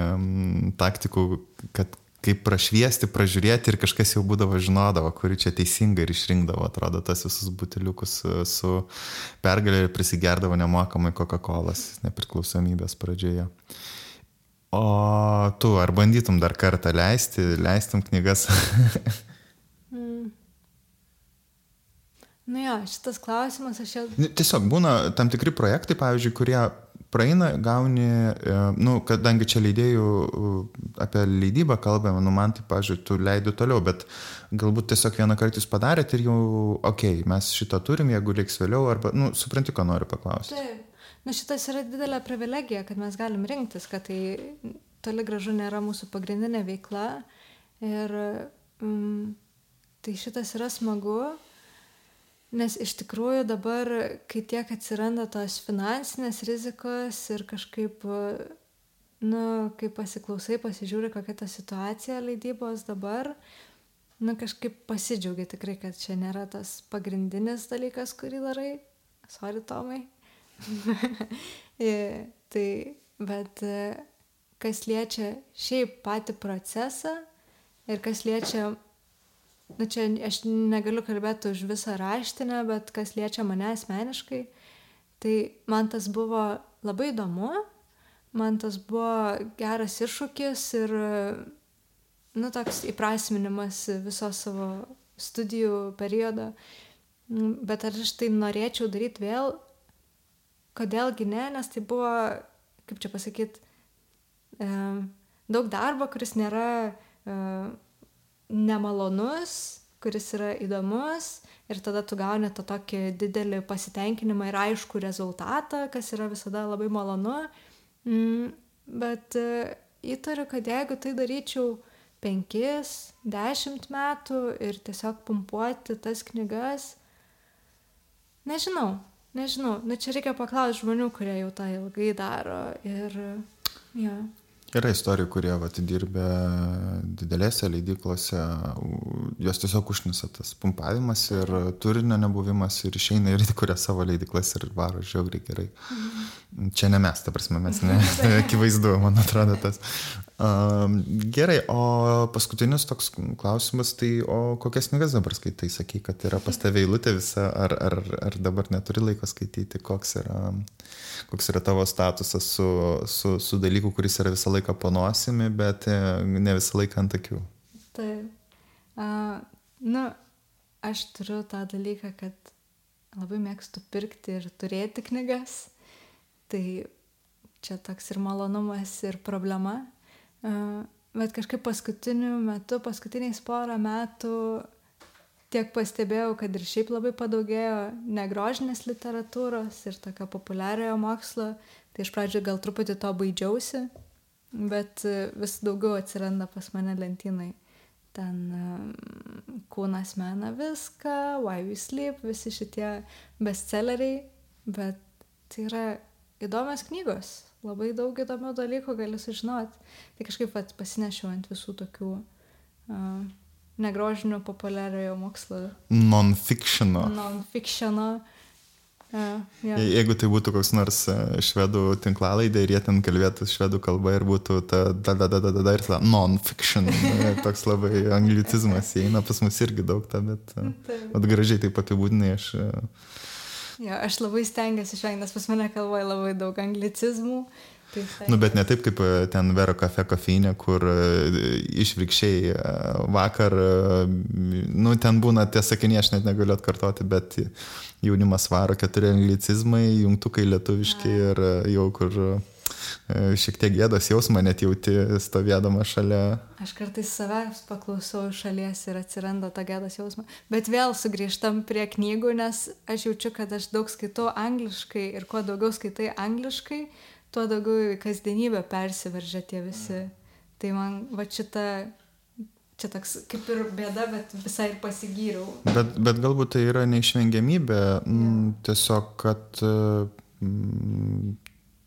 taktikų, kad kaip prašviesti, pražiūrėti ir kažkas jau būdavo žinodavo, kuri čia teisinga ir išrinkdavo, atrodo, tas visus buteliukus su, su pergalė ir prisigerdavo nemokamai Coca-Cola nepriklausomybės pradžioje. O tu, ar bandytum dar kartą leisti, leistum knygas? [laughs] mm. Nu jo, šitas klausimas aš jau. Tiesiog būna tam tikri projektai, pavyzdžiui, kurie praeina, gauni, e, nu, kadangi čia leidėjų apie leidybą kalbame, nu, man tai, pažiūrėjau, tu leidai toliau, bet galbūt tiesiog vieną kartą jūs padarėt ir jau, okei, okay, mes šitą turim, jeigu liks vėliau, arba, nu, supranti, ko noriu paklausti. Taip, nu, šitas yra didelė privilegija, kad mes galim rinktis, kad tai toli gražu nėra mūsų pagrindinė veikla ir mm, tai šitas yra smagu Nes iš tikrųjų dabar, kai tiek atsiranda tos finansinės rizikos ir kažkaip, nu, kai pasiklausai, pasižiūri, kokia ta situacija leidybos dabar, nu, kažkaip pasidžiaugi tikrai, kad čia nėra tas pagrindinis dalykas, kurį darai. Sorry, Tomai. [laughs] tai, bet kas liečia šiaip patį procesą ir kas liečia nu čia aš negaliu kalbėti už visą raštinę, bet kas liečia mane asmeniškai, tai man tas buvo labai įdomu, man tas buvo geras iššūkis ir, nu, toks įprasminimas viso savo studijų periodo. Bet ar aš tai norėčiau daryti vėl, kodėlgi ne, nes tai buvo, kaip čia pasakyti, daug darbo, kuris nėra nemalonus, kuris yra įdomus ir tada tu gauni tą tokį didelį pasitenkinimą ir aišku rezultatą, kas yra visada labai malonu. Mm, bet e, įtariu, kad jeigu tai daryčiau penkis, dešimt metų ir tiesiog pumpuoti tas knygas, nežinau, nežinau, nu čia reikia paklausti žmonių, kurie jau tą ilgai daro ir, ja. Yra istorijų, kurie atidirbę didelėse leidyklose, jos tiesiog užnisa tas pumpavimas ir turinio nebuvimas ir išeina ir [laughs] įkuria savo leidyklas ir varo žiauriai gerai. Mhm. Čia ne mes, ta prasme, mes ne, [laughs] [laughs] akivaizdu, man atrodo tas. Um, gerai, o paskutinis toks klausimas, tai o kokias knygas dabar skaitai, sakai, kad yra pas tavę eilutė visa, ar, ar, ar dabar neturi laiko skaityti, koks yra, koks yra tavo statusas su, su, su dalyku, kuris yra visą laiką panosimi, bet e, ne visą laiką ant akių. Taip. Uh, nu, aš turiu tą dalyką, kad labai mėgstu pirkti ir turėti knygas Tai čia toks ir malonumas, ir problema. Bet kažkaip paskutiniu metu, paskutiniais porą metų tiek pastebėjau, kad ir šiaip labai padaugėjo negrožinės literatūros ir tokio populiariojo mokslo. Tai iš pradžių gal truputį to baidžiausi, bet vis daugiau atsiranda pas mane lentynai. Ten kūnas mena viską, Why We Sleep, visi šitie bestselleriai, bet tai yra įdomios knygos, labai daug įdomių dalykų gali sužinoti. Tai kažkaip vat, pasinešiau ant visų tokių uh, negrožinių populiariojo mokslo. Non-fictiono. Non-fictiono. Uh, yeah. Jeigu tai būtų koks nors švedų tinklalaidė ir jie ten kalbėtų švedų kalba ir būtų ta da da da da da, da ir ta non-fiction, [laughs] toks labai anglicizmas įeina, pas mus irgi daug ta, bet, bet gražiai taip apibūdinai aš. Uh, Jo, aš labai stengiuosi išvengti, nes pas mane kalboje labai daug anglicizmų. Tai nu, bet ne taip kaip e, ten Vero kafe kofeinė, kur e, išvirkščiai e, vakar, nu, ten būna tie sakiniai, aš net negaliu atkartoti, bet jaunimas varo keturi anglicizmai, jungtukai lietuviški A. ir jau kur šiek tiek gėdos jausmą net jauti stovėdama šalia. Aš kartais savęs paklausau iš šalies ir atsiranda ta gėdos jausma. Bet vėl sugrįžtam prie knygų, nes aš jaučiu, kad aš daug skaitau angliškai ir kuo daugiau skaitai angliškai, tuo daugiau į kasdienybę persiveržia tie visi. Tai man va šita čia toks kaip ir bėda, bet visai ir pasigyriau. Bet, bet galbūt tai yra neišvengiamybė, m, tiesiog, kad m,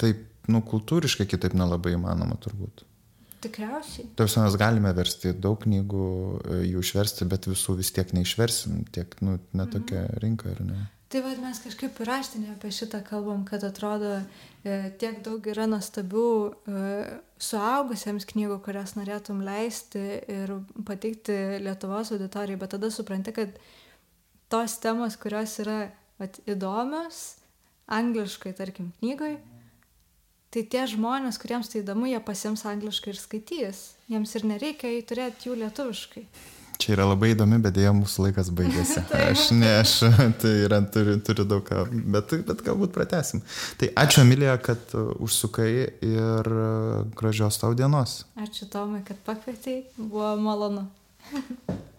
taip nu, kultūriškai kitaip nelabai įmanoma turbūt. Tikriausiai. Tarsi mes galime versti daug knygų, e, jų išversti, bet visų vis tiek neišversim, tiek, nu, netokia mhm. rinka, ar ne? Tai vad mes kažkaip raštinė apie šitą kalbam, kad atrodo e, tiek daug yra nuostabių e, suaugusiems knygų, kurias norėtum leisti ir pateikti Lietuvos auditorijai, bet tada supranti, kad tos temos, kurios yra vat, įdomios, angliškai, tarkim, knygai, tai tie žmonės, kuriems tai įdomu, jie pasims angliškai ir skaitys. Jiems ir nereikia turėti jų lietuviškai. Čia yra labai įdomi, bet dėja mūsų laikas baigėsi. [laughs] aš ne, aš tai yra, turiu, turiu daug ką, bet, bet galbūt pratesim. Tai ačiū Emilija, kad užsukai ir gražios tau dienos. Ačiū Tomai, kad pakvietei, buvo malonu. [laughs]